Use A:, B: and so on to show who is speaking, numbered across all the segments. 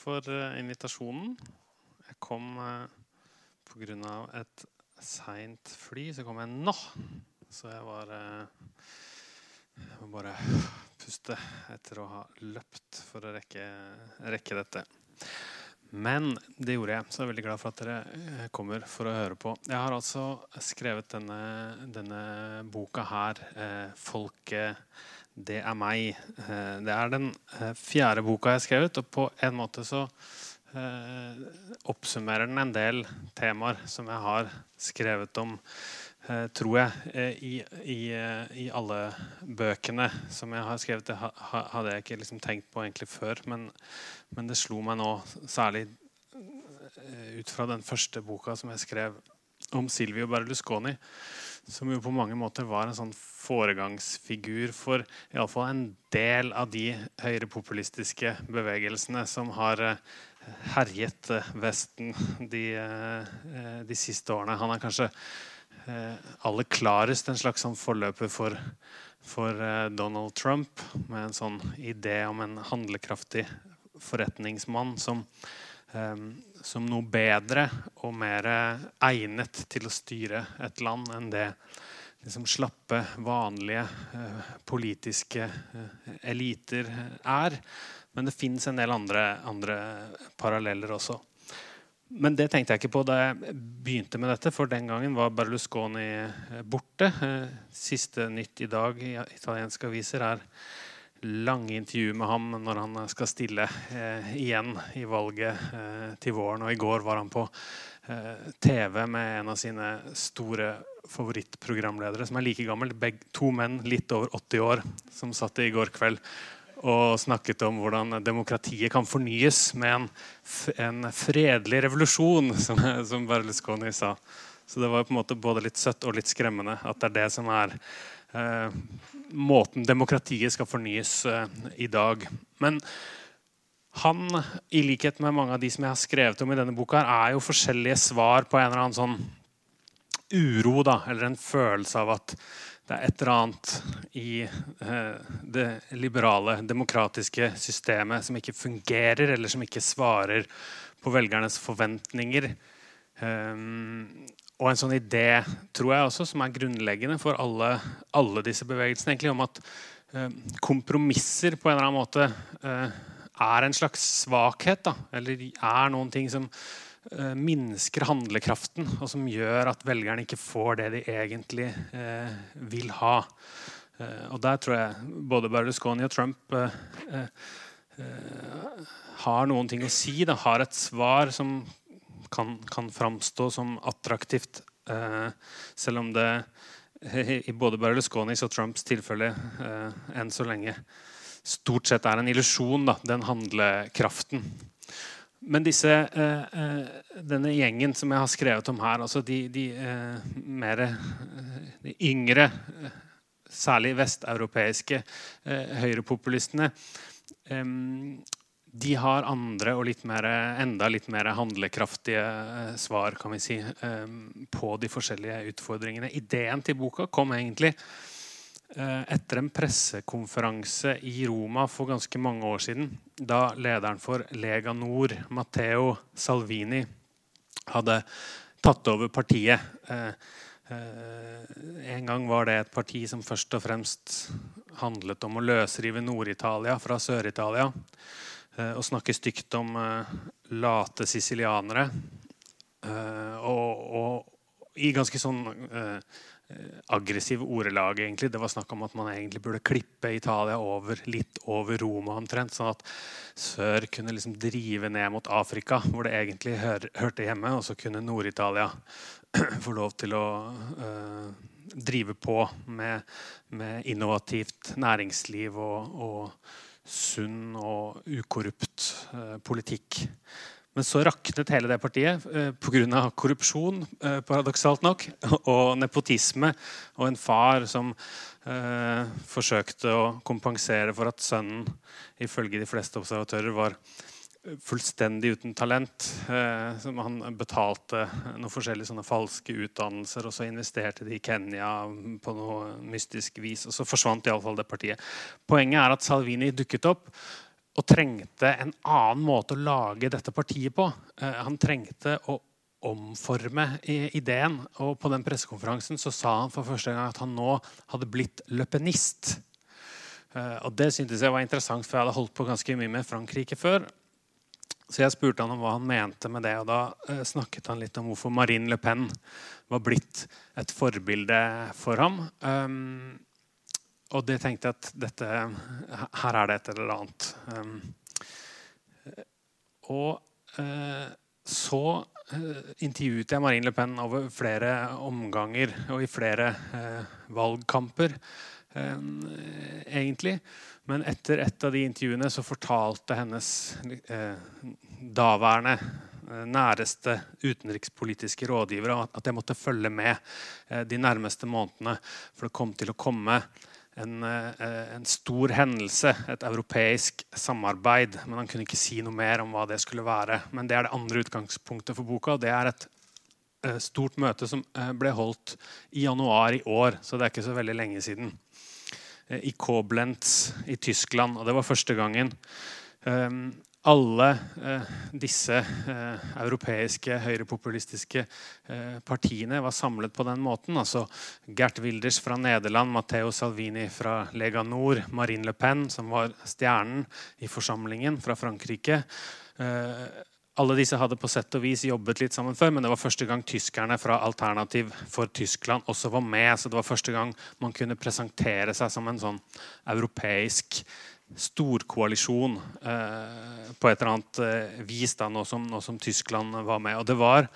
A: for eh, invitasjonen. Jeg kom eh, pga. et seint fly, så kom jeg nå. Så jeg var eh, Jeg må bare puste etter å ha løpt for å rekke, rekke dette. Men det gjorde jeg, så jeg er veldig glad for at dere kommer for å høre på. Jeg har altså skrevet denne, denne boka her, eh, 'Folket det er meg'. Eh, det er den eh, fjerde boka jeg har skrevet, og på en måte så eh, oppsummerer den en del temaer som jeg har skrevet om, tror jeg, i, i, i, alle bøkene som jeg har skrevet. Det hadde jeg ikke liksom tenkt på egentlig før, men, men det slo meg nå, særlig ut fra den første boka som jeg skrev om Silvio Berlusconi som jo på mange måter var en sånn foregangsfigur for iallfall en del av de høyrepopulistiske bevegelsene som har eh, herjet eh, Vesten de, eh, de siste årene. Han er kanskje aller klarest en slags sånn forløper for, for Donald Trump, med en sånn idé om en handlekraftig forretningsmann som som noe bedre og mer egnet til å styre et land enn det liksom slappe, vanlige eh, politiske eh, eliter er. Men det fins en del andre, andre, paralleller også. Men det tenkte jeg ikke på da jeg begynte med dette, for den gangen var Berlusconi eh, borte. Siste nytt i dag i italienske aviser er lange intervju med ham når han skal stille eh, igjen i valget eh, til våren. Og i går var han på eh, TV med en av sine store favorittprogramledere, som er like gammel. Begge, to menn litt over 80 år som satt i går kveld og snakket om hvordan demokratiet kan fornyes med en, en fredelig revolusjon, som, som Berlusconi sa. Så det var på en måte både litt søtt og litt skremmende at det er det som er eh, måten demokratiet skal fornyes eh, i dag. Men han, i likhet med mange av de som jeg har skrevet om i denne boka, er jo forskjellige svar på en eller annen sånn uro, da, eller en følelse av at det er et eller annet i eh, det liberale, demokratiske systemet som ikke fungerer, eller som ikke svarer på velgernes forventninger. Um, og en sånn idé tror jeg også, som er grunnleggende for alle, alle disse bevegelsene, egentlig, om at eh, kompromisser på en eller annen måte eh, er en slags svakhet. Da, eller er noen ting som eh, minsker handlekraften, og som gjør at velgerne ikke får det de egentlig eh, vil ha. Eh, og der tror jeg både Berlusconi og Trump eh, har noen ting å si. Da, har et svar som kan, kan framstå som attraktivt. Eh, selv om det i både Berlusconis og Trumps tilfelle eh, enn så lenge stort sett er en illusjon, den handlekraften. Men disse, eh, eh, denne gjengen som jeg har skrevet om her, altså de, de eh, mer de yngre, særlig vesteuropeiske høyrepopulistene de har andre og litt mer, enda litt mer handlekraftige eh, svar kan vi si, eh, på de forskjellige utfordringene. Ideen til boka kom egentlig eh, etter en pressekonferanse i Roma for ganske mange år siden. Da lederen for Lega Nord, Matteo Salvini, hadde tatt over partiet. En gang var det et parti som først og fremst handlet om å løsrive Nord-Italia fra Sør-Italia. Eh, og snakke stygt om eh, late sicilianere. Eh, og, og, i ganske sånn aggressiv ordelag, egentlig. Det var snakk om at man egentlig burde klippe Italia over, litt over Roma omtrent. Sånn at sør kunne liksom drive ned mot Afrika, hvor det egentlig hør, hørte hjemme. Og så kunne Nord-Italia få lov til å uh, drive på med, med, innovativt næringsliv og, og sunn og ukorrupt eh, politikk. Men så raknet hele det partiet eh, pga. korrupsjon, eh, paradoksalt nok, og nepotisme. Og en far som eh, forsøkte å kompensere for at sønnen ifølge de fleste observatører var fullstendig uten talent. Eh, som han betalte noen forskjellige sånne falske utdannelser, og så investerte de i Kenya på noe mystisk vis. Og så forsvant iallfall det partiet. Poenget er at Salvini dukket opp og trengte en annen måte å lage dette partiet på. Eh, han trengte å omforme ideen. Og på den pressekonferansen så sa han for første gang at han nå hadde blitt løpenist. Eh, og det syntes jeg var interessant, for jeg hadde holdt på ganske mye med Frankrike før. Så jeg spurte han om hva han mente med det, og da eh, snakket han litt om hvorfor Marine Le Pen var blitt et forbilde for ham. Um, og det tenkte jeg at dette Her er det et eller annet. Um, og uh, så uh, intervjuet jeg Marine Le Pen over flere omganger og i flere uh, valgkamper. egentlig. Men etter et av de intervjuene så fortalte hennes eh, daværende eh, næreste utenrikspolitiske rådgivere at jeg måtte følge med eh, de nærmeste månedene. For det kom til å komme en, eh, en, stor hendelse, et europeisk samarbeid. Men han kunne ikke si noe mer om hva det skulle være. Men det er det andre utgangspunktet for boka. og det er et eh, stort møte som ble holdt i januar i år, så det er ikke så veldig lenge siden. Eh, i Koblenz i Tyskland. Og det var første gangen. Ehm, alle eh, disse eh, europeiske høyrepopulistiske partiene var samlet på den måten. Altså Gert Wilders fra Nederland, Matteo Salvini fra Lega Nord, Marine Le Pen, som var stjernen i forsamlingen fra Frankrike alle disse hadde på sett og vis jobbet litt sammen før, men det var første gang tyskerne fra Alternativ for Tyskland også var med. Så det var første gang man kunne presentere seg som en sånn europeisk storkoalisjon eh, på et eller annet eh, vis, da, nå som, nå som, Tyskland var med. Og det var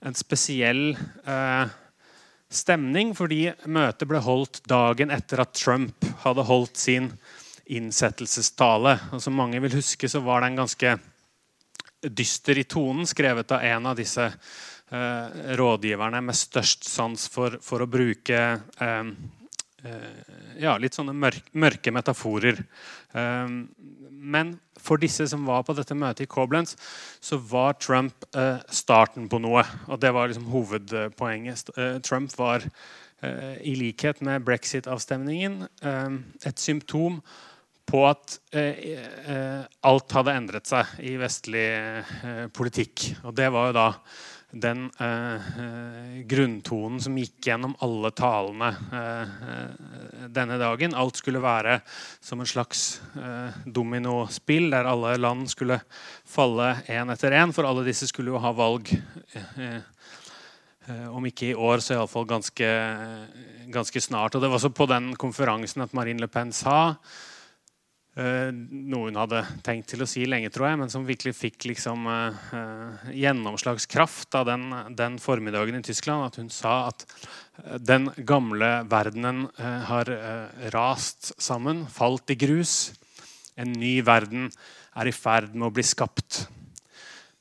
A: en spesiell eh, stemning, fordi møtet ble holdt dagen etter at Trump hadde holdt sin innsettelsestale. Og som mange vil huske, så var det en ganske dyster i tonen, skrevet av en av disse eh, rådgiverne med størst sans for, for å bruke eh, eh, ja, litt sånne mørke, mørke metaforer. Eh, men for disse som var på dette møtet i Koblenz, så var Trump eh, starten på noe. Og det var liksom hovedpoenget. Eh, Trump var, i likhet med brexit-avstemningen, et symptom på at eh, eh, alt hadde endret seg i vestlig eh, politikk. Og det var jo da den grunntonen som gikk gjennom alle talene denne dagen. Alt skulle være som en slags dominospill der alle land skulle falle én etter én, for alle disse skulle jo ha valg. om ikke i år, så iallfall ganske, ganske snart. Og Det var også på den konferansen at Marine Le Pen sa noe hun hadde tenkt til å si lenge, tror jeg, men som virkelig fikk liksom, uh, gjennomslagskraft av den, den, formiddagen i Tyskland. At hun sa at den gamle verdenen uh, har uh, rast sammen, falt i grus. En ny verden er i ferd med å bli skapt.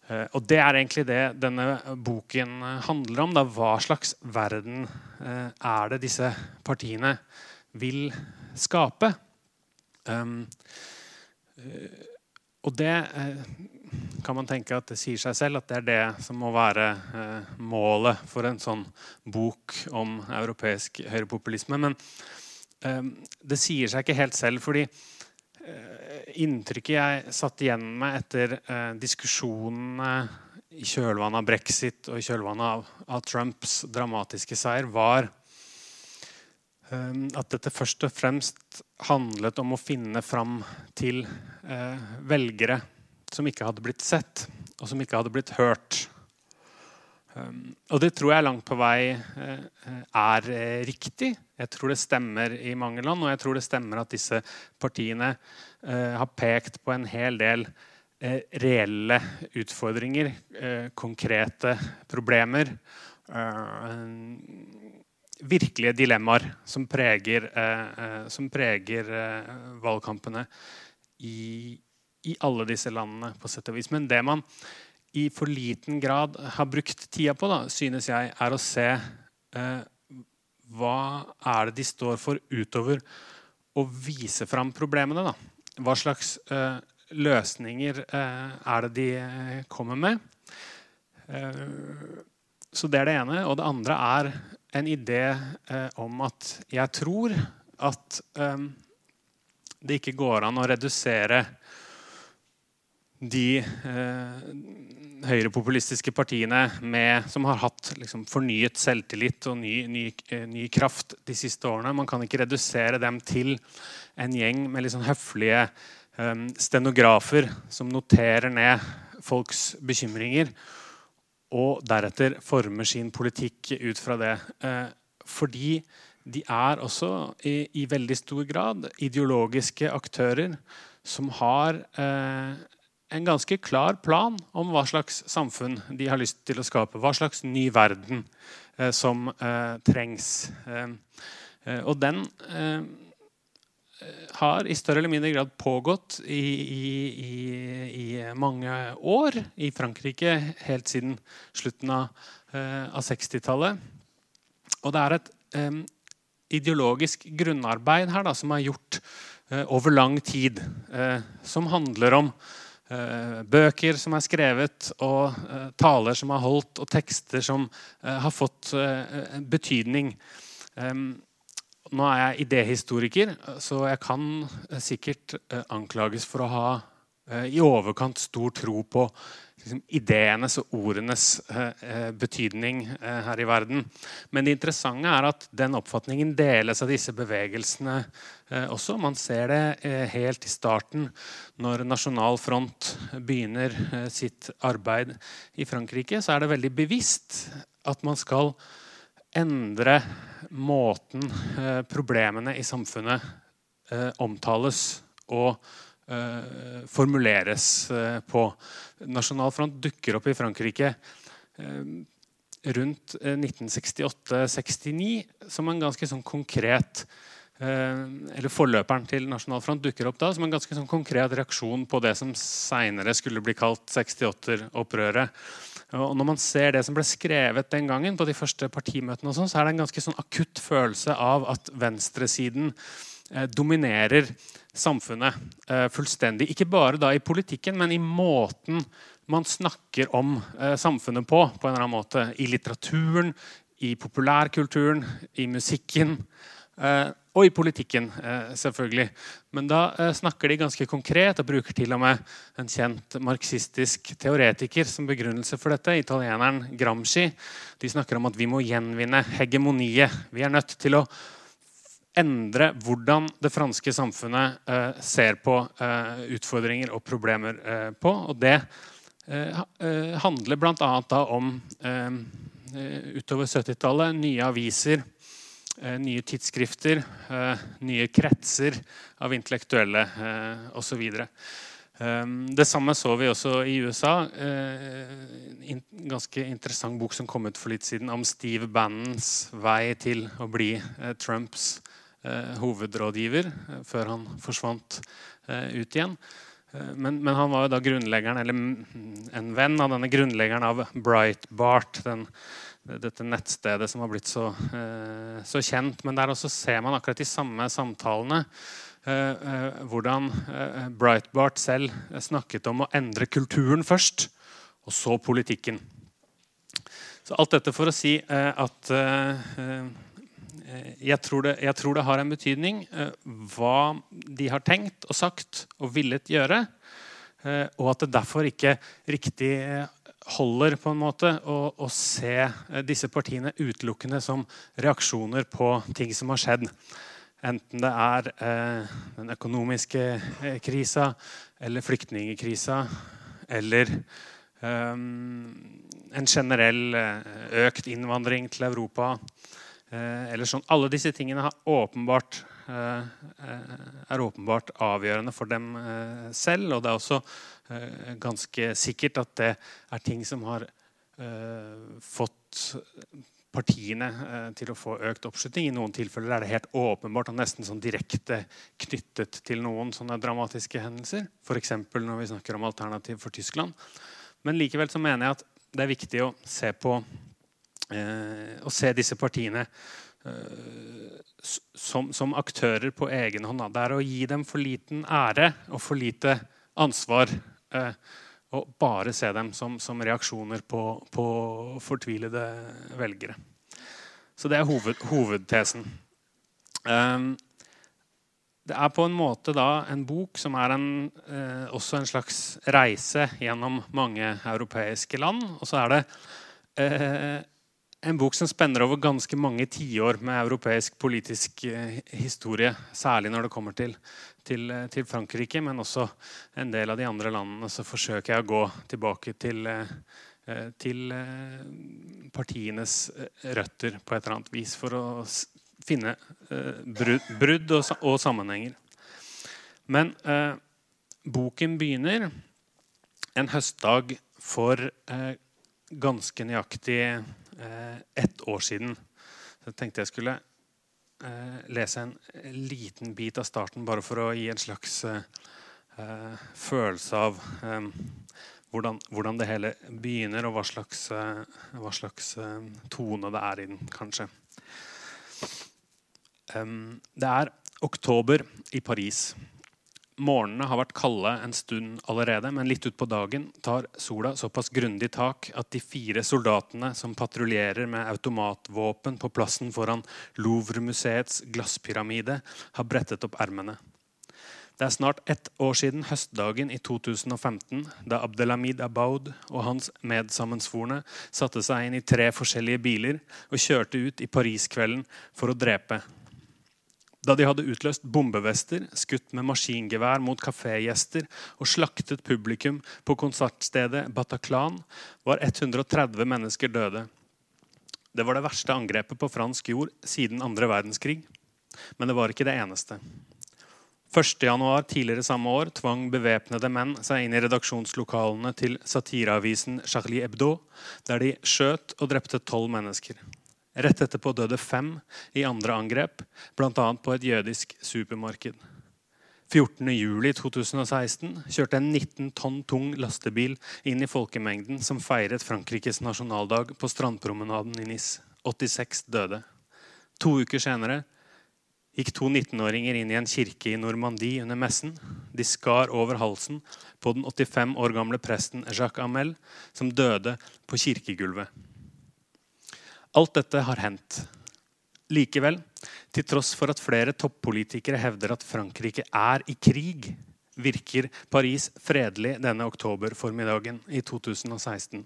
A: Og Det er egentlig det denne boken handler om. Da. Hva slags verden er det disse partiene vil skape? Um, og det uh, kan man tenke at det sier seg selv at det er det som må være uh, målet for en sånn bok om europeisk høyrepopulisme. Men um, det sier seg ikke helt selv, fordi inntrykket jeg satt igjen med etter diskusjonene i kjølvannet av brexit og i kjølvannet av, Trumps dramatiske seier, var Ehm, at dette først og fremst handlet om å finne fram til eh, velgere som ikke hadde blitt sett, og som ikke hadde blitt hørt. Um, og det tror jeg langt på vei uh, er uh, riktig. Jeg tror det stemmer i mange land, og jeg tror det stemmer at disse partiene uh, har pekt på en hel del reelle utfordringer, konkrete problemer virkelige dilemmaer som preger, eh, eh, som preger eh, valgkampene i, i, alle disse landene, på sett og vis. Men det man i for liten grad har brukt tida på, da, synes jeg, er å se eh, hva er det de står for utover å vise fram problemene. da? Hva slags eh, løsninger er det de kommer med? Så det er det ene. Og det andre er en idé om at jeg tror at det ikke går an å redusere de eh, høyrepopulistiske partiene med, som har hatt liksom, fornyet selvtillit og ny, ny, eh, ny, kraft de siste årene. Man kan ikke redusere dem til en gjeng med sånn høflige eh, stenografer som noterer ned folks bekymringer, og deretter former sin politikk ut fra det. Eh, fordi de er også i, i, veldig stor grad ideologiske aktører som har eh, en ganske klar plan om hva slags samfunn de har lyst til å skape. Hva slags ny verden eh, som trengs. Og den har i større eller mindre grad pågått i, i, i, i mange år i Frankrike helt siden slutten av, eh, av 60-tallet. Og det er et ideologisk grunnarbeid her da, som er gjort over lang tid, som handler om Eh, bøker som er skrevet, og eh, taler som er holdt, og tekster som eh, har fått betydning. Nå er jeg idéhistoriker, så jeg kan sikkert anklages for å ha i overkant stor tro på liksom, ideenes og ordenes eh, betydning eh, her i verden. Men det interessante er at den oppfatningen deles av disse bevegelsene eh, også. Man ser det eh, helt i starten, når Nasjonal Front begynner eh, sitt arbeid i Frankrike. Så er det veldig bevisst at man skal endre måten eh, problemene i samfunnet omtales og Eh, formuleres eh, på. Nasjonal front dukker opp i Frankrike eh, rundt 1968-69 som en ganske sånn konkret eller Forløperen til Nasjonal Front dukker opp da som en ganske sånn konkret reaksjon på det som seinere skulle bli kalt 68-opprøret. Og Når man ser det som ble skrevet den gangen, på de første partimøtene, og sånn, så er det en ganske sånn akutt følelse av at venstresiden dominerer samfunnet eh, fullstendig. Ikke bare da i politikken, men i måten man snakker om eh, samfunnet på. på en eller annen måte. I litteraturen, i populærkulturen, i musikken. Eh, og i politikken, selvfølgelig. Men da snakker de ganske konkret og bruker til og med en kjent marxistisk teoretiker som begrunnelse for dette, italieneren Gramsci. De snakker om at vi må gjenvinne hegemoniet. Vi er nødt til å endre hvordan det franske samfunnet eh, ser på eh, utfordringer og problemer eh, på. Og det eh, eh, handler bl.a. om eh, utover 70-tallet nye aviser, nye tidsskrifter, nye kretser av intellektuelle eh, osv. Det samme så vi også i USA. En ganske interessant bok som kom ut for litt siden om Steve Bannons vei til å bli Trumps Eh, hovedrådgiver eh, før han forsvant eh, ut igjen. Men, men, han var jo da grunnleggeren, eller en venn av denne grunnleggeren av Breitbart, Den, dette nettstedet som har blitt så, så, kjent. Men der også ser man akkurat de samme samtalene. hvordan Breitbart selv snakket om å endre kulturen først, og så politikken. Så alt dette for å si at Eh, jeg tror, det, jeg tror, det, har en betydning eh, hva de har tenkt og sagt og villet gjøre. Eh, og at det derfor ikke riktig holder på en måte å, å se disse partiene utelukkende som reaksjoner på ting som har skjedd. Enten det er eh, den økonomiske eh, krisa eller flyktningkrisa eller eh, en generell økt innvandring til Europa Eh, eller sånn. Alle disse tingene har åpenbart, eh, er åpenbart avgjørende for dem eh, selv. Og det er også ganske sikkert at det er ting som har fått partiene til å få økt oppslutning. I noen tilfeller er det helt åpenbart og nesten sånn direkte knyttet til noen sånne dramatiske hendelser. F.eks. når vi snakker om alternativ for Tyskland. Men likevel så mener jeg at det er viktig å se på Eh, å se disse partiene eh, som, som, aktører på egen hånd. Det er å gi dem for liten ære og for lite ansvar og bare se dem som, som reaksjoner på, på, fortvilede velgere. Så det er hoved, hovedtesen. Um, det er på en måte da en bok som er en, eh, også en slags reise gjennom mange europeiske land. Og så er det eh, en bok som spenner over ganske mange tiår med europeisk politisk eh, historie. Særlig når det kommer til, til, eh, til, Frankrike, men også en del av de andre landene. Så forsøker jeg å gå tilbake til, eh, til partienes røtter på et eller annet vis for å finne brudd og, og, sammenhenger. Men eh, boken begynner en høstdag for eh, ganske nøyaktig eh, ett år siden. Så jeg tenkte jeg skulle eh, lese en liten bit av starten bare for å gi en slags eh, følelse av hvordan, hvordan, det hele begynner, og hva slags, hva slags tone det er i den, kanskje. Det er oktober i Paris. Morgenene har vært kalde en stund allerede, men litt utpå dagen tar sola såpass grundig tak at de fire soldatene som patruljerer med automatvåpen på plassen foran Louvre-museets glasspyramide, har brettet opp ermene. Det er snart ett år siden høstdagen i 2015, da Abdelhamid Abaud og hans medsammensvorne satte seg inn i tre forskjellige biler og kjørte ut i Pariskvelden for å drepe da de hadde utløst bombevester, skutt med maskingevær mot kafégjester og slaktet publikum på konsertstedet Bataclan, var 130 mennesker døde. Det var det verste angrepet på fransk jord siden andre verdenskrig. Men det var ikke det eneste. 1.1. tidligere samme år tvang bevæpnede menn seg inn i redaksjonslokalene til satireavisen Charlie Hebdo, der de skjøt og drepte tolv mennesker. Rett etterpå døde fem i andre angrep, bl.a. på et jødisk supermarked. 14.07.2016 kjørte en 19 tonn tung lastebil inn i folkemengden som feiret Frankrikes nasjonaldag på strandpromenaden i Nis. 86 døde. To uker senere gikk to 19-åringer inn i en kirke i Normandie under messen. De skar over halsen på den 85 år gamle presten Jacques Amel, som døde på kirkegulvet. Alt dette har hendt. Likevel, til tross for at flere toppolitikere hevder at Frankrike er i krig, virker Paris fredelig denne oktoberformiddagen i 2016.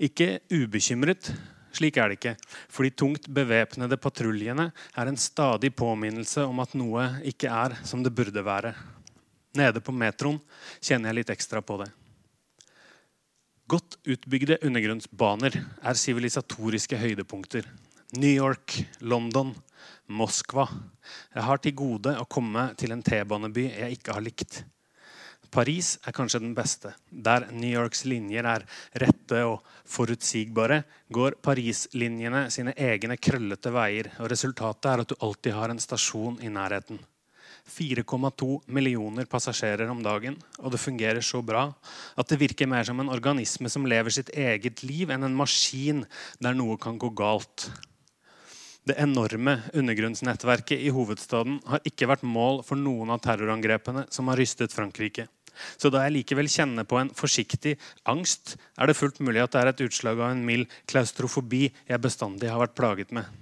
A: Ikke ubekymret, slik er det ikke. For de tungt bevæpnede patruljene er en stadig påminnelse om at noe ikke er som det burde være. Nede på metroen kjenner jeg litt ekstra på det. Godt utbygde undergrunnsbaner er sivilisatoriske høydepunkter. New York, London, Moskva. Jeg har til gode å komme til en T-baneby jeg ikke har likt. Paris er kanskje den beste. Der New Yorks linjer er rette og forutsigbare, går Paris-linjene sine egne krøllete veier. og Resultatet er at du alltid har en stasjon i nærheten. 4,2 millioner passasjerer om dagen. Og det fungerer så bra at det virker mer som en organisme som lever sitt eget liv, enn en maskin der noe kan gå galt. Det enorme undergrunnsnettverket i hovedstaden har ikke vært mål for noen av terrorangrepene som har rystet Frankrike. Så da jeg likevel kjenner på en forsiktig angst, er det fullt mulig at det er et utslag av en mild klaustrofobi jeg bestandig har vært plaget med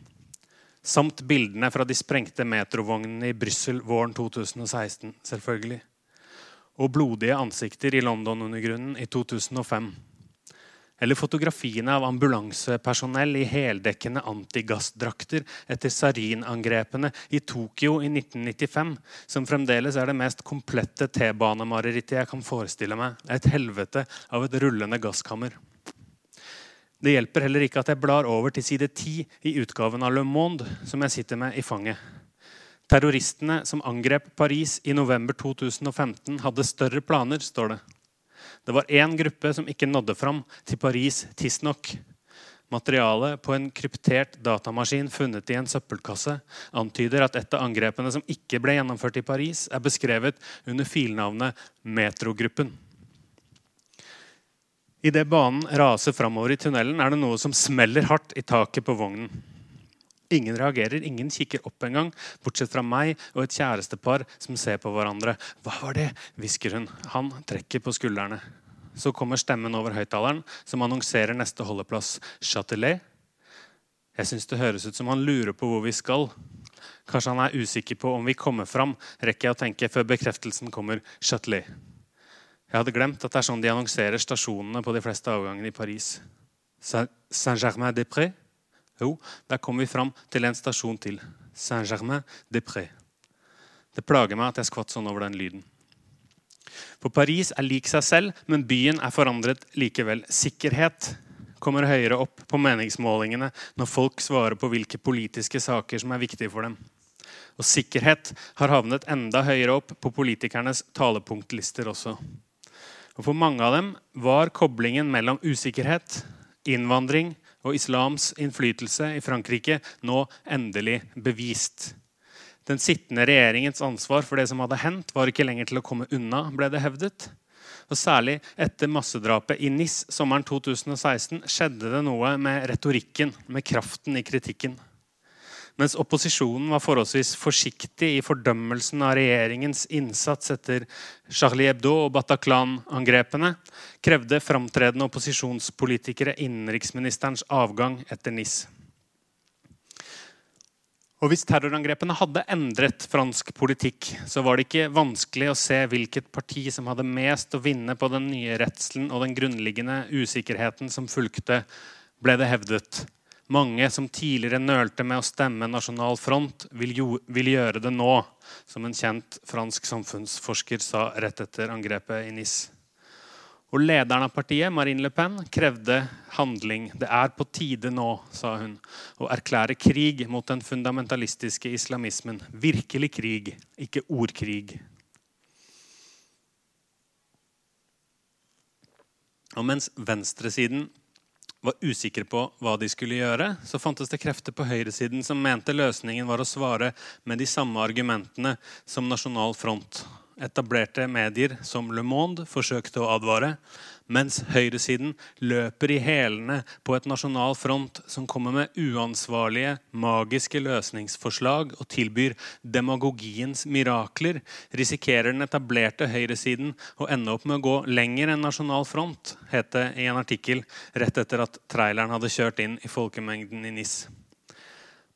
A: samt bildene fra de sprengte metrovognene i Brussel våren 2016. selvfølgelig. Og blodige ansikter i London-undergrunnen i 2005. Eller fotografiene av ambulansepersonell i heldekkende antigassdrakter etter sarinangrepene i Tokyo i 1995, som fremdeles er det mest komplette T-banemarerittet jeg kan forestille meg. Et helvete av et rullende gasskammer. Det hjelper heller ikke at jeg blar over til side 10 i utgaven av Le Monde, som jeg sitter med i fanget. Terroristene som angrep Paris i november 2015, hadde større planer, står det. Det var én gruppe som ikke nådde fram til Paris tidsnok. Materialet på en kryptert datamaskin funnet i en søppelkasse antyder at et av angrepene som ikke ble gjennomført i Paris, er beskrevet under filnavnet Metrogruppen. Idet banen raser framover i tunnelen, er det noe som smeller hardt i taket på vognen. Ingen reagerer, ingen kikker opp engang, bortsett fra meg og et kjærestepar som ser på hverandre. Hva var det? hvisker hun. Han trekker på skuldrene. Så kommer stemmen over høyttaleren, som annonserer neste holdeplass. Châtelet. Jeg syns det høres ut som han lurer på hvor vi skal. Kanskje han er usikker på om vi kommer fram, rekker jeg å tenke før bekreftelsen kommer. Châtelet. Jeg hadde glemt at det er sånn de annonserer stasjonene på de fleste avgangene i Paris. Saint-Germain-des-Prés? Jo, der kom vi fram til en stasjon til. Saint-Germain-des-Prés. Det plager meg at jeg skvatt sånn over den lyden. For Paris er lik seg selv, men byen er forandret likevel. Sikkerhet kommer høyere opp på meningsmålingene når folk svarer på hvilke politiske saker som er viktige for dem. Og sikkerhet har havnet enda høyere opp på politikernes talepunktlister også. Og For mange av dem var koblingen mellom usikkerhet, innvandring og islams innflytelse i Frankrike nå endelig bevist. Den sittende regjeringens ansvar for det som hadde hendt, var ikke lenger til å komme unna, ble det hevdet. Og Særlig etter massedrapet i NIS sommeren 2016 skjedde det noe med retorikken, med kraften i kritikken. Mens opposisjonen var forholdsvis forsiktig i fordømmelsen av regjeringens innsats etter Charlie Hebdo og Bataclan-angrepene, krevde framtredende opposisjonspolitikere innenriksministerens avgang etter NIS. Og Hvis terrorangrepene hadde endret fransk politikk, så var det ikke vanskelig å se hvilket parti som hadde mest å vinne på den nye redselen og den grunnleggende usikkerheten som fulgte, ble det hevdet. Mange som tidligere nølte med å stemme Nasjonal Front, vil, jo, vil gjøre det nå, som en kjent fransk samfunnsforsker sa rett etter angrepet i Nis. Og lederen av partiet, Marine Le Pen, krevde handling. Det er på tide nå, sa hun, å erklære krig mot den fundamentalistiske islamismen. Virkelig krig, ikke ordkrig. Og mens venstresiden var usikre på hva de skulle gjøre, så fantes det krefter på høyresiden som mente løsningen var å svare med de samme argumentene som Nasjonal Front etablerte medier som Le Monde forsøkte å advare, mens høyresiden løper i hælene på et nasjonal front som kommer med uansvarlige, magiske løsningsforslag og tilbyr demagogiens mirakler, risikerer den etablerte høyresiden å ende opp med å gå lenger enn nasjonal front, het det i en artikkel rett etter at traileren hadde kjørt inn i folkemengden i NIS.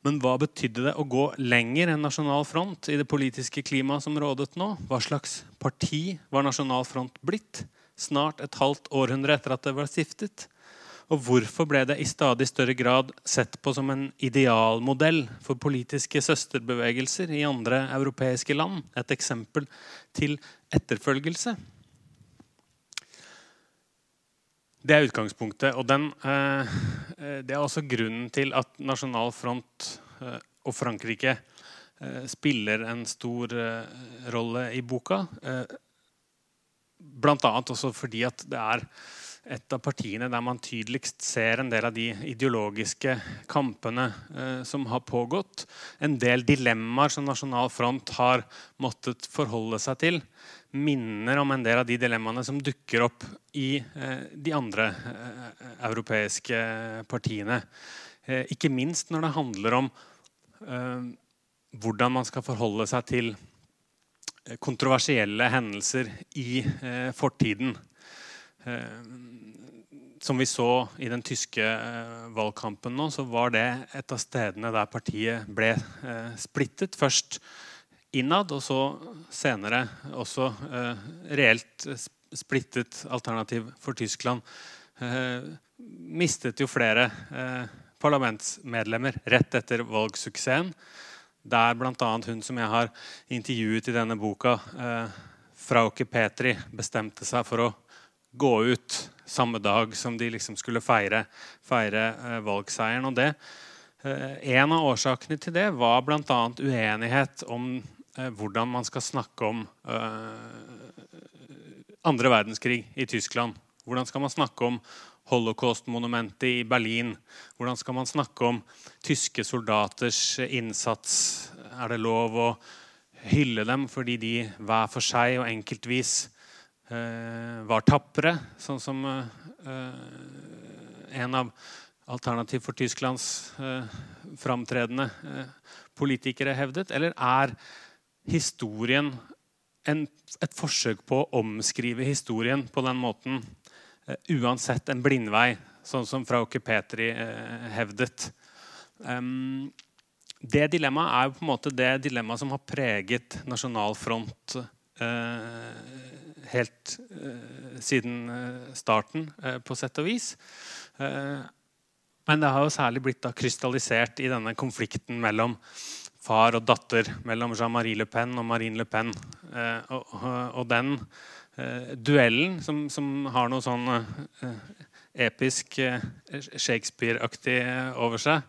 A: Men hva betydde det å gå lenger enn Nasjonal Front i det politiske klimaet som rådet nå? Hva slags parti var Nasjonal Front blitt snart et halvt århundre etter at det var stiftet? Og hvorfor ble det i stadig større grad sett på som en idealmodell for politiske søsterbevegelser i andre europeiske land? Et eksempel til etterfølgelse. Det er utgangspunktet. Og den, eh, det er også grunnen til at Nasjonal Front eh, og Frankrike eh, spiller en stor rolle i boka. Eh, blant annet også fordi at det er et av partiene der man tydeligst ser en del av de ideologiske kampene eh, som har pågått. En del dilemmaer som Nasjonal Front har måttet forholde seg til minner om en del av de dilemmaene som dukker opp i eh, de andre eh, europeiske partiene. Eh, ikke minst når det handler om hvordan man skal forholde seg til kontroversielle hendelser i fortiden. Som vi så i den tyske valgkampen nå, så var det et av stedene der partiet ble splittet. Først innad, og så senere også eh, reelt splittet alternativ for Tyskland. Eh, mistet jo flere eh, parlamentsmedlemmer rett etter valgsuksessen. Der bl.a. hun som jeg har intervjuet i denne boka, eh, Frauke Petri, bestemte seg for å gå ut samme dag som de liksom skulle feire, feire eh, valgseieren. Og det, eh, en av årsakene til det var bl.a. uenighet om Eh, hvordan man skal snakke om uh, andre verdenskrig i Tyskland. Hvordan skal man snakke om holocaust-monumentet i Berlin? Hvordan skal man snakke om tyske soldaters innsats? Er det lov å hylle dem fordi de hver for seg og enkeltvis eh, var tapre? Sånn som eh, en av Alternativ for Tysklands eh, framtredende eh, politikere hevdet? Eller er historien en, et forsøk på å omskrive historien på den måten, uansett en blindvei, sånn som Frauke Petri eh, hevdet? Det dilemmaet er jo på en måte det dilemmaet som har preget Nasjonal Front eh, helt eh, siden eh, starten, eh, på sett og vis. Eh, men det har jo særlig blitt da krystallisert i denne konflikten mellom far og datter, mellom Jean-Marie Le Pen og Marine Le Pen. Eh, og, den duellen som, som, har noe sånn episk Shakespeare-aktig over seg,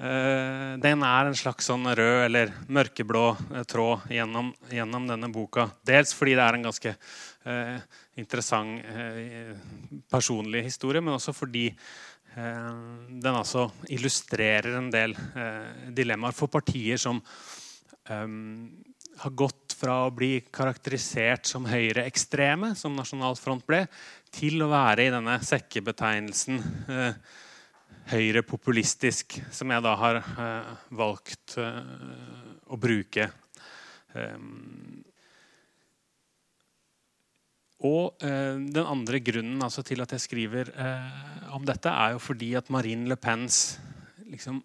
A: Eh, den er en slags sånn rød eller mørkeblå eh, tråd gjennom, gjennom, denne boka. Dels fordi det er en ganske eh, interessant eh, personlig historie, men også fordi eh, den altså illustrerer en del dilemmaer for partier som har gått fra å bli karakterisert som høyreekstreme, som Nasjonal Front ble, til å være i denne sekkebetegnelsen høyrepopulistisk, som jeg da har eh, valgt eh, å bruke. Um, og eh, den andre grunnen altså, til at jeg skriver eh, om dette, er jo fordi at Marine Le Pens liksom,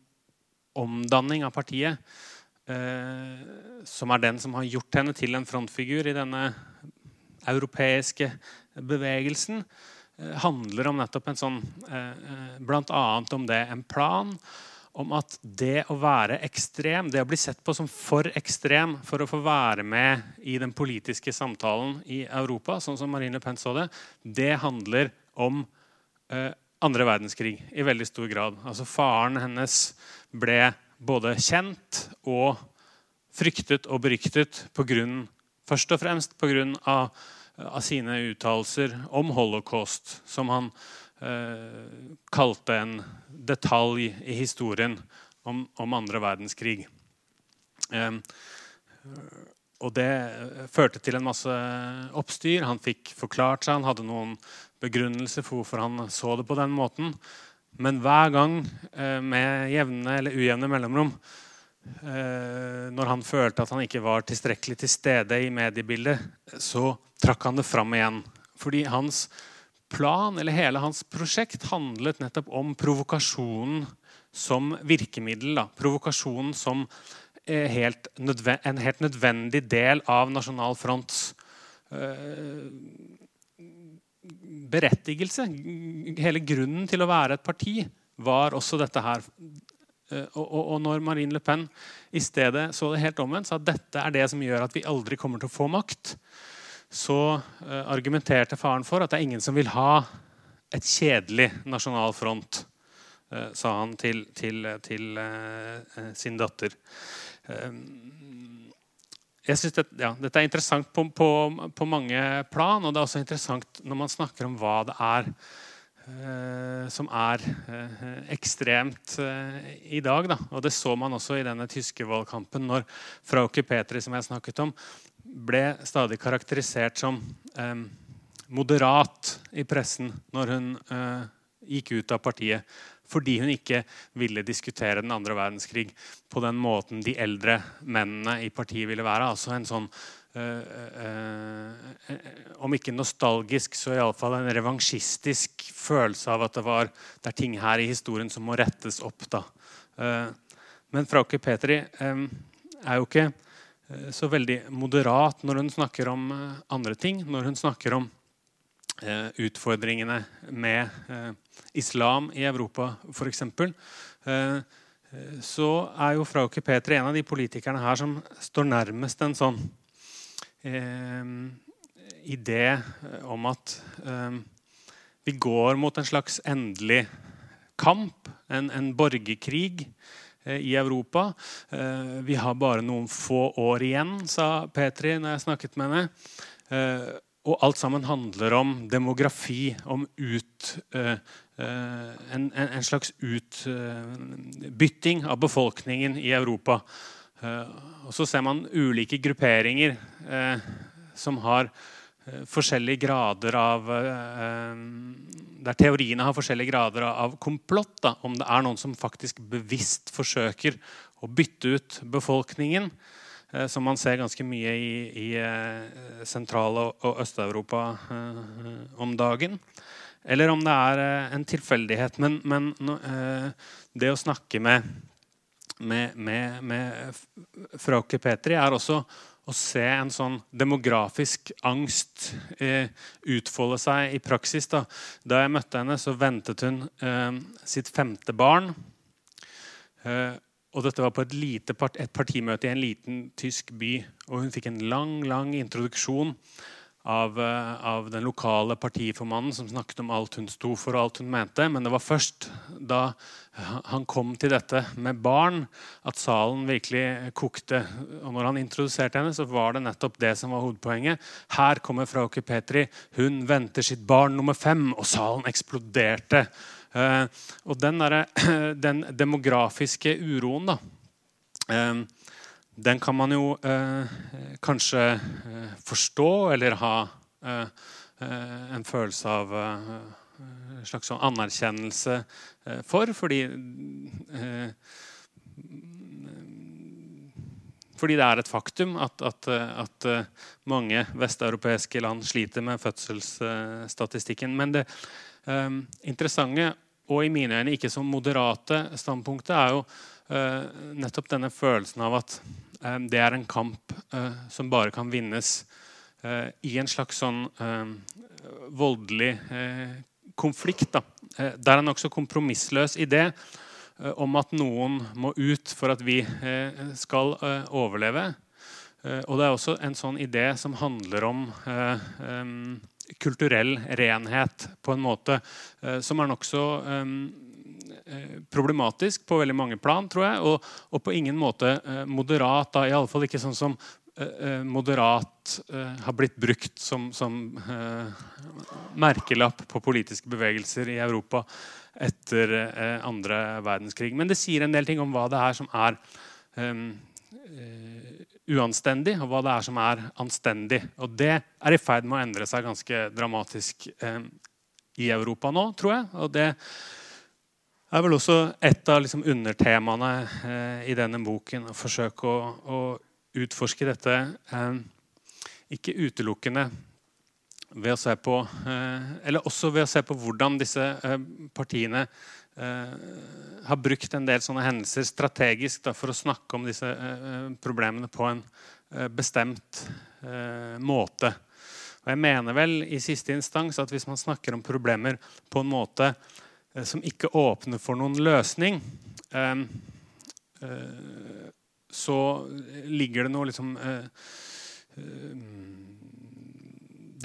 A: omdanning av partiet, eh, som er den som har gjort henne til en frontfigur i denne europeiske bevegelsen, Eh, handler om nettopp en sånn eh, eh, annet om det en plan om at det å være ekstrem, det å bli sett på som for ekstrem for å få være med i den politiske samtalen i Europa, sånn som Marine Le Pen så det, det handler om eh, andre verdenskrig i veldig stor grad. Altså Faren hennes ble både kjent og fryktet og beryktet på grunn, først og fremst pga av sine uttalelser om holocaust, som han eh, kalte en detalj i historien om, om andre verdenskrig. Eh, og det førte til en masse oppstyr. Han fikk forklart seg, han hadde noen begrunnelser for hvorfor han så det på den måten. Men hver gang, eh, med jevne eller ujevne mellomrom, eh, når han følte at han ikke var tilstrekkelig til stede i mediebildet, så trakk han det fram igjen. Fordi hans plan, eller hele hans prosjekt, handlet nettopp om provokasjonen som virkemiddel. Da. Provokasjonen som helt en helt nødvendig del av Nasjonal Fronts uh, berettigelse. Hele grunnen til å være et parti var også dette her. Uh, og, og, når Marine Le Pen i stedet så det helt omvendt, sa at dette er det som gjør at vi aldri kommer til å få makt, så uh, argumenterte faren for at det er ingen som vil ha et kjedelig nasjonal front, uh, sa han til, til, til uh, sin datter. jeg synes det, ja, Dette er interessant på, på, på, mange plan, og det er også interessant når man snakker om hva det er som er ekstremt i dag. Da. Og Det så man også i denne tyske valgkampen, når Frauke Petri som jeg snakket om, ble stadig karakterisert som eh, moderat i pressen når hun eh, gikk ut av partiet. Fordi hun ikke ville diskutere den andre verdenskrig på den måten de eldre mennene i partiet ville være. Altså en sånn eh, eh Om ikke nostalgisk, så iallfall en revansjistisk følelse av at det, var, det er ting her i historien som må rettes opp. da. Eh, men Frauke Petri eh, er jo ikke Eh, så veldig moderat når hun snakker om eh, andre ting. Når hun snakker om eh, utfordringene med islam i Europa, f.eks. Så er jo Frauke Petri en av de politikerne her som står nærmest en sånn idé om at vi går mot en slags endelig kamp, en, en borgerkrig, Eh, i Europa. Eh, vi har bare noen få år igjen, sa Petri når jeg snakket med henne. Eh, og alt sammen handler om demografi, om ut, en, en, slags utbytting av befolkningen i Europa. Og så ser man ulike grupperinger som har forskjellige grader av Der teoriene har forskjellige grader av komplott. Da, om det er noen som faktisk bevisst forsøker å bytte ut befolkningen. Som man ser ganske mye i, i Sentral- og Øst-Europa om dagen. Eller om det er en tilfeldighet. Men, men det å snakke med med, med, med Frauke Petri, er også å se en sånn demografisk angst eh, utfolde seg i praksis. Da. da jeg møtte henne, så ventet hun eh, sitt femte barn. Eh, og dette var på et, part, et partimøte i en liten tysk by. Og hun fikk en lang, lang introduksjon av, eh, av, den lokale partiformannen som snakket om alt hun sto for og alt hun mente. Men det var først da han kom til dette med barn, at salen virkelig kokte. Og når han introduserte henne, så var det nettopp det som var hovedpoenget. Her kommer Frauke Petri. Hun venter sitt barn nummer fem. Og salen eksploderte. Eh, og den, der, den demografiske uroen, da eh, den kan man jo eh, kanskje eh, forstå eller ha eh, eh en følelse av eh, en slags sånn anerkjennelse eh, for, fordi fordi det er et faktum at, at, at mange vesteuropeiske land sliter med fødselsstatistikken. Men det interessante, og i mine øyne ikke så moderate standpunktet, er jo nettopp denne følelsen av at det er en kamp eh, som bare kan vinnes eh, i en slags sånn voldelig konflikt. Da. Det er en også kompromissløs idé om at noen må ut for at vi skal overleve. Og det er også en sånn idé som handler om kulturell renhet på en måte som er nokså Eh, problematisk på veldig mange plan, tror jeg. Og, og på ingen måte eh, moderat. da, Iallfall ikke sånn som eh, moderat har blitt brukt som, som merkelapp på politiske bevegelser i Europa etter andre verdenskrig. Men det sier en del ting om hva det er som er um, uanstendig, og hva det er som er anstendig. Og det er i ferd med å endre seg ganske dramatisk um, i Europa nå, tror jeg. Og det er vel også et av liksom undertemaene eh, i denne boken. Å forsøke å, å utforske dette eh, ikke utelukkende ved å se på eh, Eller også ved å se på hvordan disse partiene har brukt en del sånne hendelser strategisk for å snakke om disse problemene på en bestemt måte. Og jeg mener vel i siste instans at hvis man snakker om problemer på en måte som ikke åpner for noen løsning, ehm, eh, så ligger det noe liksom eh,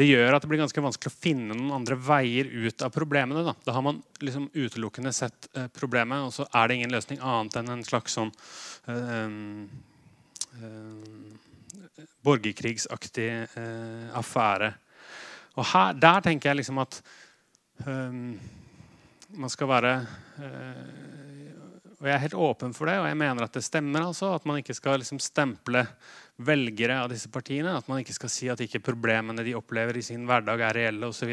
A: det gjør at det blir ganske vanskelig å finne noen andre veier ut av problemene. Da, da har man liksom utelukkende sett eh, problemet, og så er det ingen løsning annet enn en slags sånn eh, eh, borgerkrigsaktig affære. Og her, der tenker jeg liksom at man skal være eh, Og jeg er helt åpen for det, og jeg mener at det stemmer. altså, At man ikke skal liksom stemple velgere av disse partiene. At man ikke skal si at ikke problemene de opplever i sin hverdag, er reelle osv.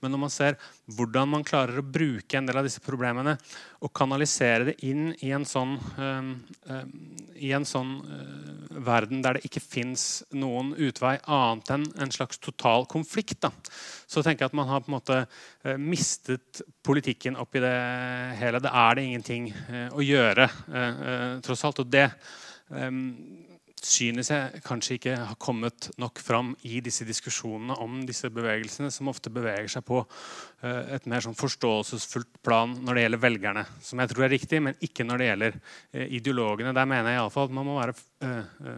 A: Men når man ser hvordan man klarer å bruke en del av disse problemene og kanalisere det inn i en sånn, øh, øh, i en sånn øh, verden der det ikke fins noen utvei annet enn en slags total konflikt, da, så tenker jeg at man har på en måte mistet politikken oppi det hele. Det er det ingenting å gjøre, tross alt. Og det synes jeg kanskje ikke har kommet nok fram i disse diskusjonene om disse bevegelsene, som ofte beveger seg på uh, et mer sånn forståelsesfullt plan når det gjelder velgerne. Som jeg tror er riktig, men ikke når det gjelder uh, ideologene. Der mener jeg i alle fall at man må være uh,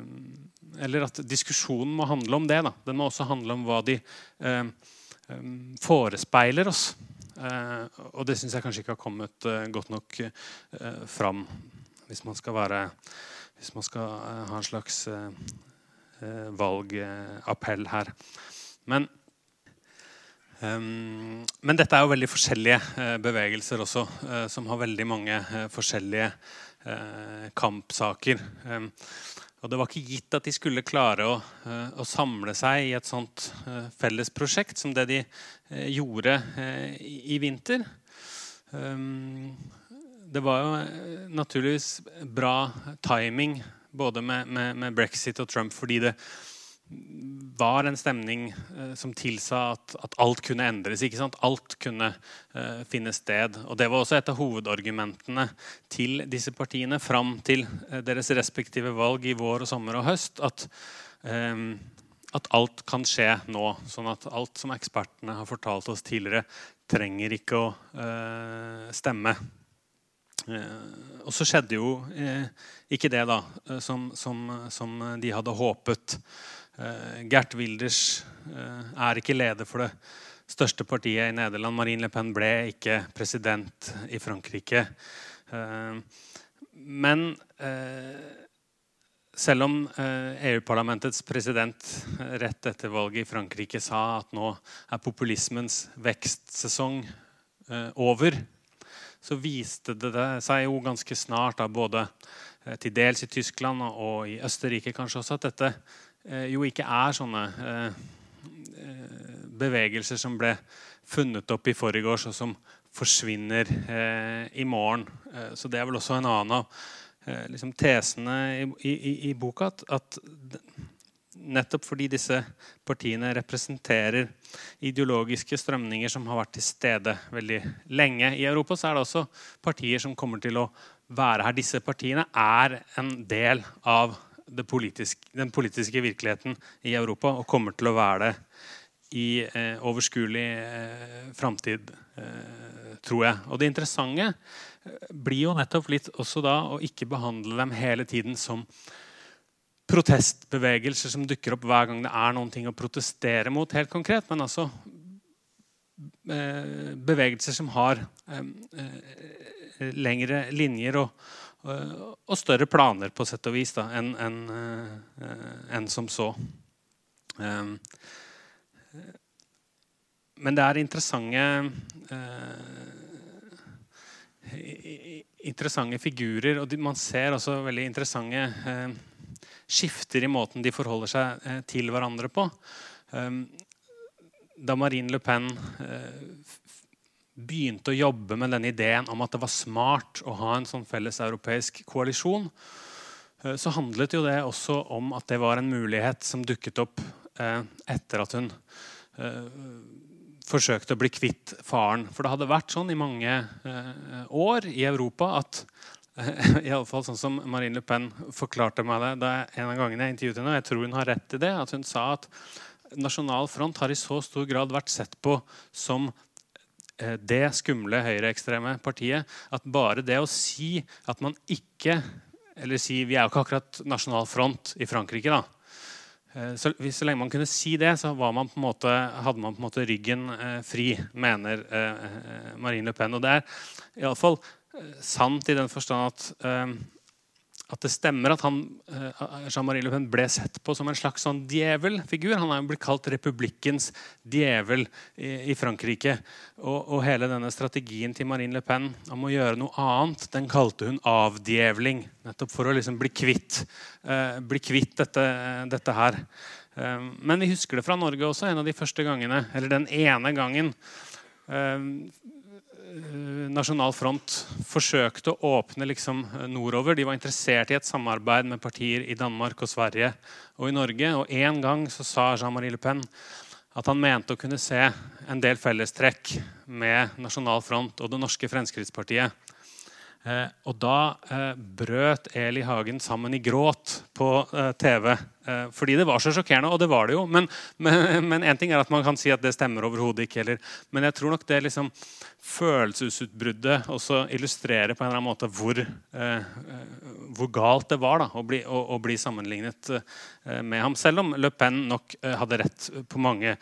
A: Eller at diskusjonen må handle om det. Da. Den må også handle om hva de forespeiler oss. og det syns jeg kanskje ikke har kommet godt nok fram, hvis man skal være hvis man skal eh, ha en slags eh, eh, valgappell her. Men, um, men dette er jo veldig forskjellige bevegelser også, som har veldig mange forskjellige kampsaker. Um, Og det var ikke gitt at de skulle klare å, å samle seg i et sånt felles prosjekt som det de gjorde i, vinter. Det var jo naturligvis bra timing både med, med, med, brexit og Trump fordi det var en stemning eh, som tilsa at, at, alt kunne endres. ikke sant? Alt kunne eh, finne sted. Og Det var også et av hovedargumentene til disse partiene fram til eh, deres respektive valg i vår, og sommer og høst. At, eh, at alt kan skje nå. Sånn at alt som ekspertene har fortalt oss tidligere, trenger ikke å eh, stemme. Eh, og så skjedde jo ikke det da, som, som, som de hadde håpet. Eh, Gert Wilders eh, er ikke leder for det største partiet i Nederland. Marine Le Pen ble ikke president i Frankrike. Eh, men selv om EU-parlamentets president rett etter valget i Frankrike sa at nå er populismens vekstsesong over, så viste det seg jo ganske snart, da, både til dels i Tyskland og i Østerrike kanskje også, at dette Eh, jo ikke er sånne eh, eh, bevegelser som ble funnet opp i forgårs, og som forsvinner i morgen. så det er vel også en annen av liksom tesene i, i, i boka. At, at, nettopp fordi disse partiene representerer ideologiske strømninger som har vært til stede veldig lenge i Europa, så er det også partier som kommer til å være her. Disse partiene er en del av politiske, den politiske virkeligheten i Europa og kommer til å være det i eh, overskuelig eh, framtid, eh, tror jeg. Og det interessante eh, blir jo nettopp litt også da å ikke behandle dem hele tiden som protestbevegelser som dukker opp hver gang det er noen ting å protestere mot, helt konkret, men altså eh, bevegelser som har eh, lengre linjer og, Eh, og større planer på sett og vis enn en, eh, en som så. Eh, men det er interessante interessante figurer. Og man ser også veldig interessante skifter i måten de forholder seg til hverandre på. Da Marine Le Pen begynte å jobbe med denne ideen om at det var smart å ha en sånn felles europeisk koalisjon, eh, så handlet jo det også om at det var en mulighet som dukket opp eh, etter at hun eh, forsøkte å bli kvitt faren. For det hadde vært sånn i mange år i Europa at i alle fall sånn som Marine Le Pen forklarte meg det da en av gangene jeg intervjuet henne, og jeg tror hun har rett i det, at hun sa at Nasjonal Front har i så stor grad vært sett på som Eh, det skumle høyreekstreme partiet at bare det å si at man ikke Eller si Vi er jo ikke akkurat nasjonal front i Frankrike. da. Så, så, så, lenge man kunne si det, så man måte, hadde man på en måte ryggen eh, fri, mener eh, Marine Le Pen. Og det er iallfall eh, sant i den forstand at eh, at det stemmer at han, eh, Jean-Marie Le Pen ble sett på som en slags sånn djevelfigur. Han er blitt kalt republikkens djevel i, i Frankrike. Og, og, hele denne strategien til Marine Le Pen om å gjøre noe annet, den kalte hun avdjevling. Nettopp for å liksom bli kvitt, uh, bli kvitt dette, dette her. Men vi husker det fra Norge også, en av de første gangene, eller den ene gangen. Eh, Nasjonal Front forsøkte å åpne liksom eh, nordover. De var interessert i et samarbeid med partier i Danmark og Sverige og i Norge. Og En gang så sa Jean-Marie Le Pen at han mente å kunne se en del fellestrekk med Nasjonal Front og det norske Fremskrittspartiet. Eh, og da eh, brøt Eli Hagen sammen i gråt på eh, TV. Eh, fordi det var så sjokkerende, og det var det jo. Men, en ting er at man kan si at det stemmer overhodet ikke. Eller, men jeg tror nok det liksom følelsesutbruddet også illustrerer på en eller annen måte hvor, eh, hvor galt det var da, å, bli, å, å bli sammenlignet eh, med ham. Selv om Le Pen nok hadde rett på mange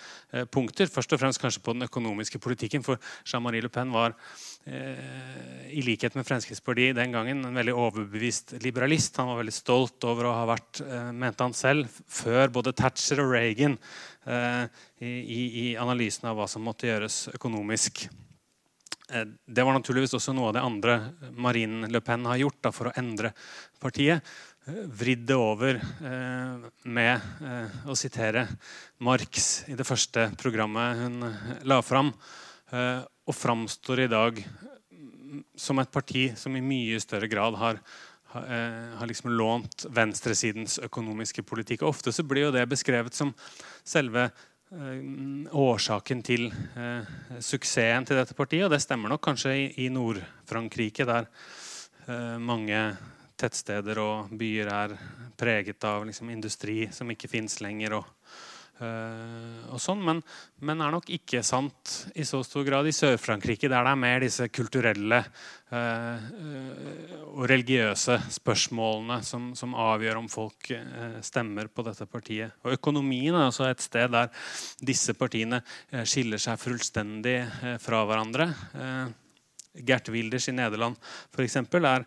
A: punkter. Først og fremst kanskje på den økonomiske politikken. For Jean-Marie Le Pen var i likhet med Fremskrittspartiet den gangen en veldig overbevist liberalist. Han var veldig stolt over å ha vært, eh, mente han selv, før både Thatcher og Reagan eh, i, i analysen av hva som måtte gjøres økonomisk. Eh, det var naturligvis også noe av det andre Marine Le Pen har gjort da, for å endre partiet. vridd det over med å sitere Marx i det første programmet hun la fram, og framstår i dag som et parti som i mye større grad har Eh, har liksom lånt venstresidens økonomiske politikk. Og ofte så blir jo det beskrevet som selve eh, årsaken til eh, suksessen til dette partiet. Og det stemmer nok kanskje i, Nord-Frankrike, der eh, mange tettsteder og byer er preget av liksom, industri som ikke fins lenger. og og sånn, men, men, er nok ikke sant i så stor grad i Sør-Frankrike, der det er mer disse kulturelle uh, uh, og religiøse spørsmålene som, som, avgjør om folk stemmer på dette partiet. Og Økonomien er også et sted der disse partiene skiller seg fullstendig fra hverandre. Gert Wilders i Nederland eksempel, er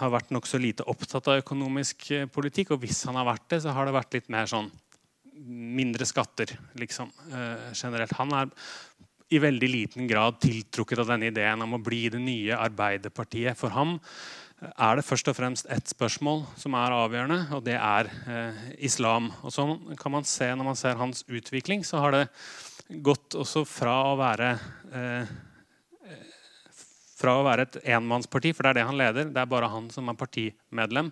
A: har vært nokså lite opptatt av økonomisk politikk. Og hvis han har vært det, så har det vært litt mer sånn mindre skatter, liksom, eh, generelt. Han er i veldig liten grad tiltrukket av denne ideen om å bli det nye Arbeiderpartiet. For ham er det først og fremst ett spørsmål som er avgjørende, og det er eh, islam. Og så kan man se Når man ser hans utvikling, så har det gått også fra å være eh, fra å være et enmannsparti, for det er det han leder, det er bare han som er partimedlem,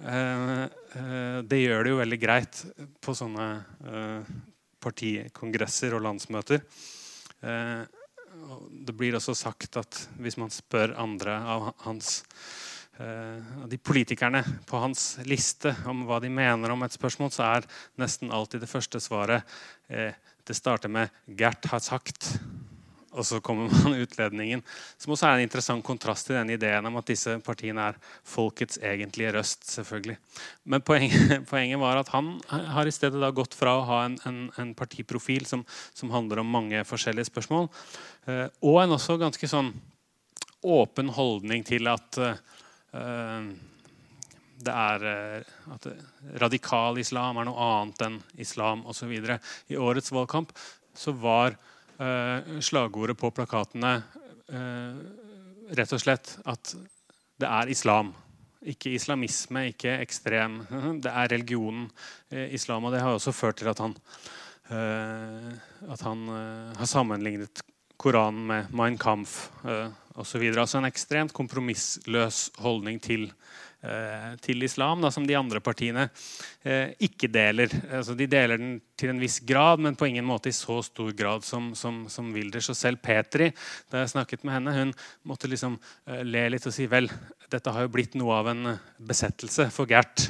A: Eh, eh, det gjør det jo veldig greit på sånne eh, partikongresser og landsmøter. Det blir også sagt at hvis man spør andre av hans de politikerne på hans liste om hva de mener om et spørsmål, så er nesten alltid det første svaret det starter med 'Gert har sagt' og så kommer man utledningen. Som også er en interessant kontrast til denne ideen om at disse partiene er folkets egentlige røst. selvfølgelig. Men poenget, poenget var at han har i stedet da gått fra å ha en, en, en partiprofil som, som, handler om mange forskjellige spørsmål, eh, og en også ganske sånn åpen holdning til at eh, det er uh, at radikal islam er noe annet enn islam osv. I årets valgkamp så var Eh, slagordet på plakatene eh, rett og slett at det er islam. Ikke islamisme, ikke ekstrem. Det er religionen eh, islam. Og det har også ført til at han, at han har sammenlignet Koranen med Mein Kampf osv. Altså en ekstremt kompromissløs holdning til Eh, til islam, da, som de andre partiene eh, ikke deler. Altså, de deler den til en viss grad, men på ingen måte i så stor grad som, som, som Wilders. Og selv Petri, da jeg snakket med henne, hun måtte liksom eh, le litt og si vel, dette har jo blitt noe av en besettelse for Gert,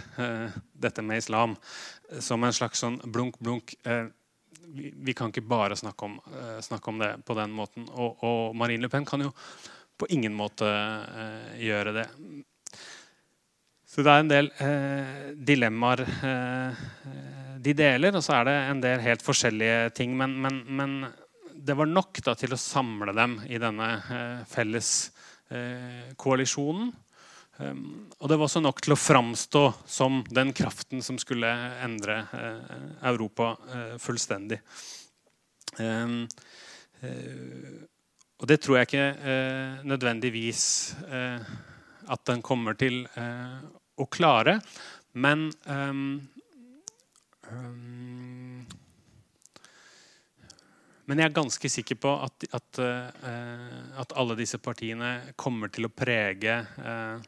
A: dette med islam. Som en slags sånn blunk, blunk. Vi, vi, kan ikke bare snakke om, snakke om, det på den måten. Og, og Marine Le Pen kan jo på ingen måte gjøre det. Så det er en del eh, dilemmaer eh, de deler, og så er det en del helt forskjellige ting. Men, men, men det var nok da, til å samle dem i denne eh, felles eh, koalisjonen. Um, og det var også nok til å framstå som den kraften som skulle endre eh, Europa eh, fullstendig. Um, og det tror jeg ikke nødvendigvis at den kommer til å klare. Men um, um, Men jeg er ganske sikker på at, at, uh, at, alle disse partiene kommer til å prege uh,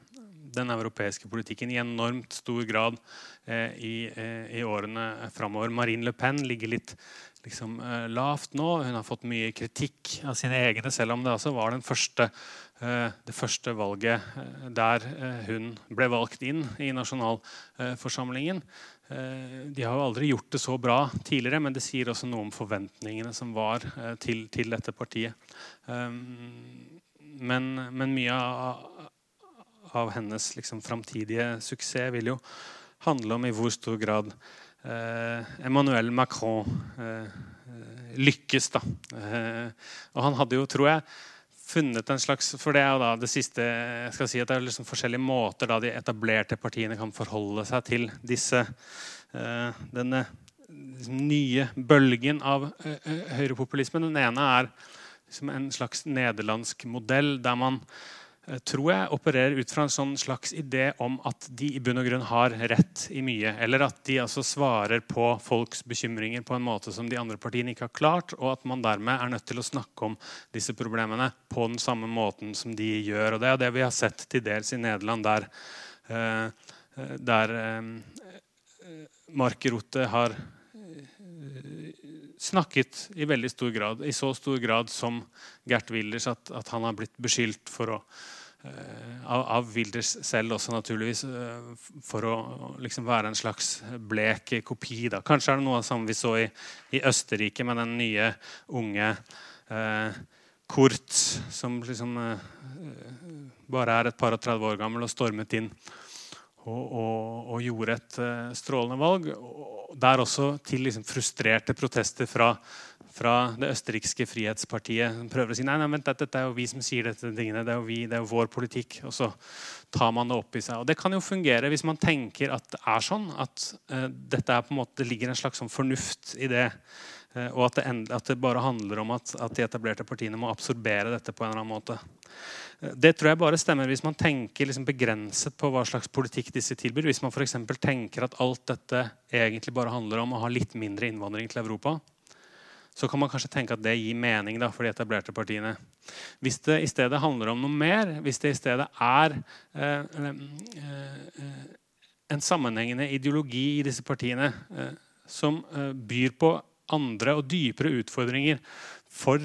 A: den europeiske politikken i enormt stor grad uh, i, i, årene framover. Marine Le Pen ligger litt liksom, lavt nå. Hun har fått mye kritikk av sine egne, selv om det altså var den første Eh, det første valget eh, der eh, hun ble valgt inn i nasjonalforsamlingen. De har jo aldri gjort det så bra tidligere, men det sier også noe om forventningene som var til, til dette partiet. Men, men mye av, av hennes liksom, framtidige suksess vil jo handle om i hvor stor grad Emmanuel Macron lykkes. Da. og han hadde jo, tror jeg, funnet en slags For det er jo da det siste jeg skal si at det er liksom forskjellige måter da de etablerte partiene kan forholde seg til disse uh, denne liksom, nye bølgen av uh, høyrepopulisme. Den ene er liksom en slags nederlandsk modell der man Eh, tror jeg opererer ut fra en sånn slags idé om at de i bunn og grunn har rett i mye. Eller at de altså svarer på folks bekymringer på en måte som de andre partiene ikke har klart, og at man dermed er nødt til å snakke om disse problemene på den samme måten som de gjør. Og Det er det vi har sett til dels i Nederland, der, eh, eh, der Mark Rote har snakket i veldig stor grad, i så stor grad som Gert Wilders, at, at han har blitt beskyldt for å uh, av, Wilders selv også, naturligvis, uh, for å liksom være en slags blek kopi. Da. Kanskje er det noe som vi så i, i Østerrike med den nye, unge uh, Kurt, som liksom bare er et par og 30 år gammel og stormet inn og, og, og gjorde et strålende valg. Og, der også til liksom frustrerte protester fra, fra det østerrikske frihetspartiet. Som prøver å si nei, nei, vent, dette er jo vi som sier dette tingene, det er jo vi, det er jo vår politikk. Og så tar man det opp i seg. Og Det kan jo fungere hvis man tenker at det er sånn. At uh, dette er på en måte, det ligger en slags sånn fornuft i det. Uh, og at det, at det, bare handler om at, at de etablerte partiene må absorbere dette på en eller annen måte. Det tror jeg bare stemmer hvis man tenker liksom begrenset på hva slags politikk disse tilbyr. Hvis man f.eks. tenker at alt dette egentlig bare handler om å ha litt mindre innvandring til Europa, så kan man kanskje tenke at det gir mening da, for de etablerte partiene. Hvis det i stedet handler om noe mer, hvis det i stedet er eh, eh, en sammenhengende ideologi i disse partiene eh, som eh, byr på andre og dypere utfordringer for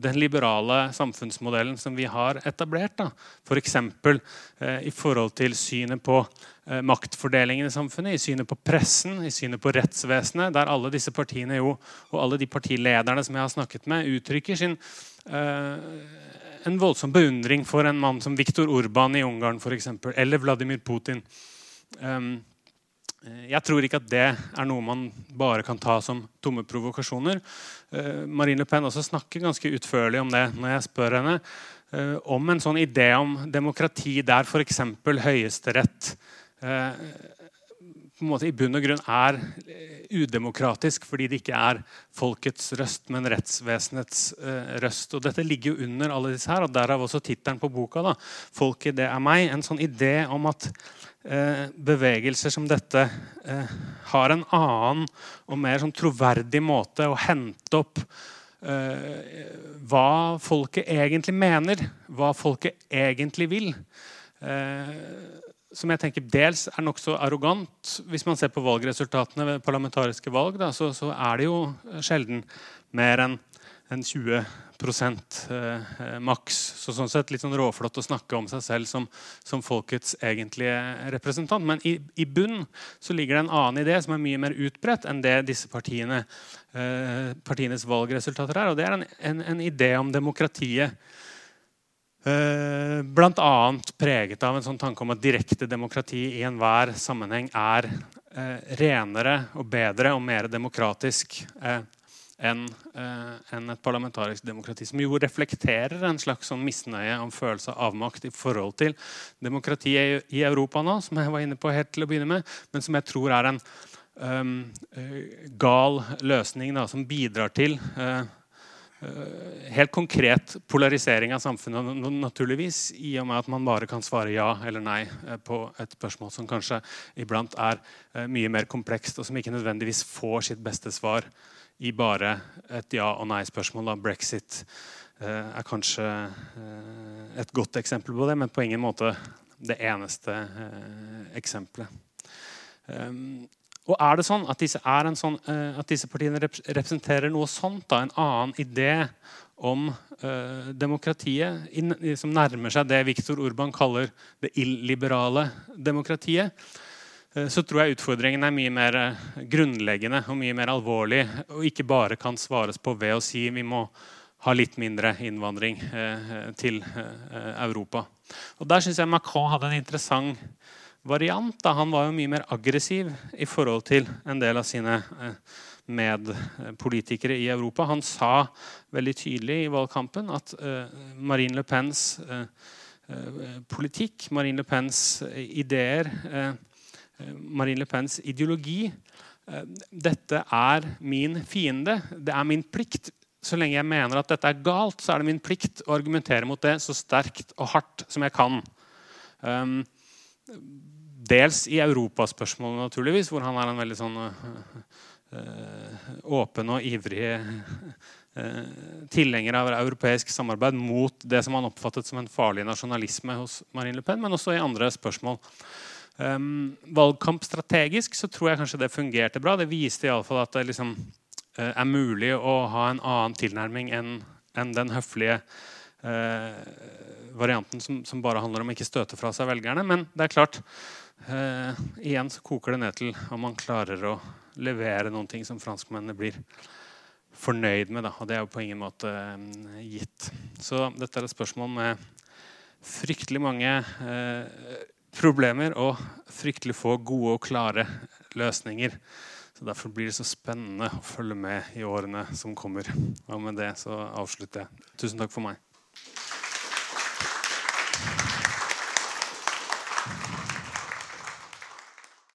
A: den liberale samfunnsmodellen som vi har etablert. F.eks. For eh, i forhold til synet på eh, maktfordelingen i samfunnet, i synet på pressen, i synet på rettsvesenet, der alle disse partiene jo, og alle de partilederne som jeg har snakket med, uttrykker sin eh, en voldsom beundring for en mann som Viktor Urban i Ungarn for eksempel, eller Vladimir Putin. Um, jeg tror ikke at det er noe man bare kan ta som tomme provokasjoner. Eh, Marine Le Pen også snakker ganske utførlig om det når jeg spør henne eh, om en sånn idé om demokrati der f.eks. Høyesterett på en måte i bunn og grunn er udemokratisk fordi det ikke er folkets røst, men rettsvesenets røst. Og Dette ligger jo under alle disse her, og derav også tittelen på boka. da, 'Folket, det er meg'. En sånn idé om at Eh, bevegelser som dette eh, har en annen og mer sånn troverdig måte å hente opp eh, hva folket egentlig mener, hva folket egentlig vil. som jeg tenker dels er nokså arrogant. Hvis man ser på valgresultatene ved parlamentariske valg, da, så, så, er det jo sjelden mer enn en 20% eh, maks. Så sånn sett litt sånn råflott å snakke om seg selv som, som folkets egentlige representant. Men i, i bunn så ligger det en annen idé som er mye mer utbredt enn det disse partiene, eh, partienes valgresultater er. Og det er en, en, en idé om demokratiet. Eh, Bl.a. preget av en sånn tanke om at direkte demokrati i enhver sammenheng er eh, renere og bedre og mer demokratisk eh, enn eh, en et parlamentarisk demokrati. Som jo reflekterer en slags sånn misnøye om følelse av avmakt i forhold til demokratiet i Europa nå, som jeg var inne på helt til å begynne med, men som jeg tror er en um, gal løsning da, som bidrar til uh, helt konkret polarisering av samfunnet, naturligvis, i og med at man bare kan svare ja eller nei på et spørsmål som kanskje iblant er mye mer komplekst, og som ikke nødvendigvis får sitt beste svar i bare et ja- og nei-spørsmål. Brexit eh, er kanskje eh, et godt eksempel på det, men på ingen måte det eneste eh, eksempelet. Og er det sånn at disse, sånn, at disse partiene representerer noe sånt, da, en annen idé om uh, demokratiet in, som nærmer seg det Viktor Urban kaller det illiberale demokratiet, så tror jeg utfordringen er mye mer eh, grunnleggende og mye mer alvorlig. Og ikke bare kan svares på ved å si vi må ha litt mindre innvandring eh, til Europa. Og Der syns jeg Macron hadde en interessant variant. Da. Han var jo mye mer aggressiv i forhold til en del av sine medpolitikere i Europa. Han sa veldig tydelig i valgkampen at Marine Le Pens politikk, Marine Le Pens ideer Eh, Marine Le Pens ideologi. Eh, dette er min fiende. Det er min plikt så lenge jeg mener at dette er galt, så er det min plikt å argumentere mot det så sterkt og hardt som jeg kan. Um, dels i europaspørsmålet, naturligvis, hvor han er en veldig sånn uh, åpen og ivrig tilhenger av europeisk samarbeid mot det som han oppfattet som en farlig nasjonalisme hos Marine Le Pen, men også i andre spørsmål. Um, valgkampstrategisk så tror jeg kanskje det fungerte bra. Det viste iallfall at det liksom uh, er mulig å ha en annen tilnærming enn en den høflige uh, varianten som, som, bare handler om ikke støte fra seg velgerne. Men det er klart, uh, igjen så koker det ned til om man klarer å levere noen ting som franskmennene blir fornøyd med. Da. Og det er jo på ingen måte gitt. Så dette er et spørsmål med fryktelig mange eh, problemer og fryktelig få gode og klare løsninger. Så Derfor blir det så spennende å følge med i årene som kommer. Og med det så avslutter jeg. Tusen takk for meg.